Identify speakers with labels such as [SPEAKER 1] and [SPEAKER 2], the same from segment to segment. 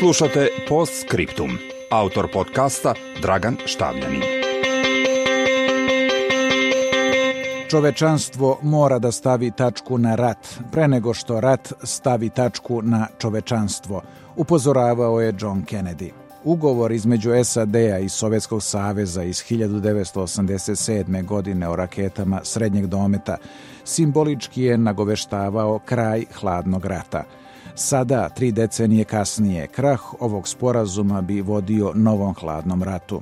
[SPEAKER 1] Slušate Post Scriptum. Autor podcasta Dragan Štavljanin.
[SPEAKER 2] Čovečanstvo mora da stavi tačku na rat, pre nego što rat stavi tačku na čovečanstvo, upozoravao je John Kennedy. Ugovor između SAD-a i Sovjetskog saveza iz 1987. godine o raketama srednjeg dometa simbolički je nagoveštavao kraj hladnog rata – Sada, tri decenije kasnije, krah ovog sporazuma bi vodio novom hladnom ratu.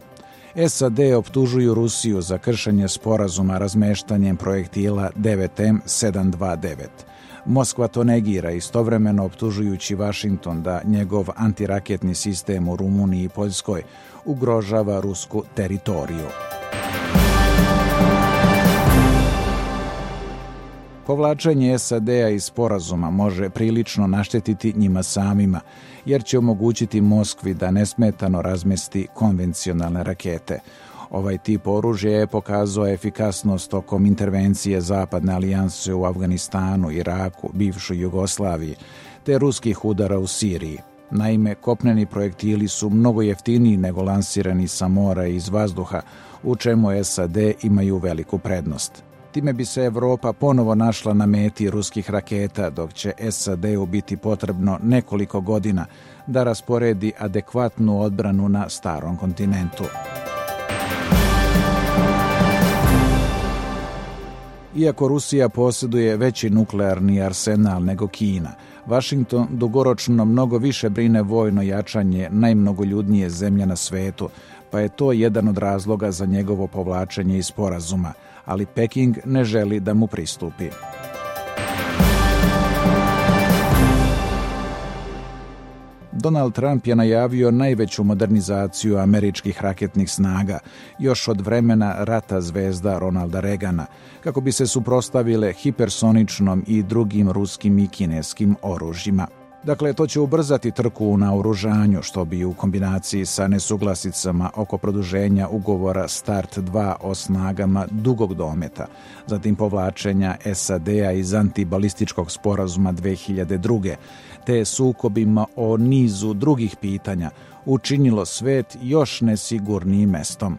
[SPEAKER 2] SAD optužuju Rusiju za kršenje sporazuma razmeštanjem projektila 9M729. Moskva to negira istovremeno optužujući Vašington da njegov antiraketni sistem u Rumuniji i Poljskoj ugrožava rusku teritoriju. Povlačenje SAD-a iz sporazuma može prilično naštetiti njima samima, jer će omogućiti Moskvi da nesmetano razmesti konvencionalne rakete. Ovaj tip oružja je pokazao efikasnost tokom intervencije Zapadne alijanse u Afganistanu, Iraku, bivšoj Jugoslaviji, te ruskih udara u Siriji. Naime, kopneni projektili su mnogo jeftiniji nego lansirani sa mora i iz vazduha, u čemu SAD imaju veliku prednost. Time bi se Evropa ponovo našla na meti ruskih raketa, dok će SAD-u biti potrebno nekoliko godina da rasporedi adekvatnu odbranu na starom kontinentu. Iako Rusija posjeduje veći nuklearni arsenal nego Kina, Washington dugoročno mnogo više brine vojno jačanje najmnogoljudnije zemlje na svetu, pa je to jedan od razloga za njegovo povlačenje iz sporazuma – ali Peking ne želi da mu pristupi. Donald Trump je najavio najveću modernizaciju američkih raketnih snaga još od vremena rata zvezda Ronalda Reagana, kako bi se suprostavile hipersoničnom i drugim ruskim i kineskim oružjima. Dakle, to će ubrzati trku na oružanju, što bi u kombinaciji sa nesuglasicama oko produženja ugovora Start 2 o snagama dugog dometa, zatim povlačenja SAD-a iz antibalističkog sporazuma 2002. te sukobima o nizu drugih pitanja, učinilo svet još nesigurnijim mestom.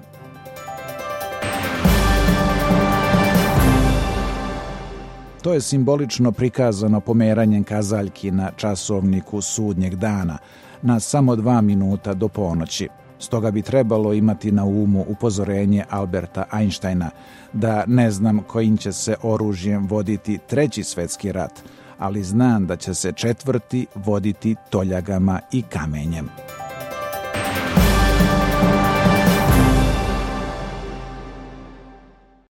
[SPEAKER 2] To je simbolično prikazano pomeranjem kazaljki na časovniku sudnjeg dana na samo dva minuta do ponoći. Stoga bi trebalo imati na umu upozorenje Alberta Einsteina da ne znam kojim će se oružjem voditi treći svetski rat, ali znam da će se četvrti voditi toljagama i kamenjem.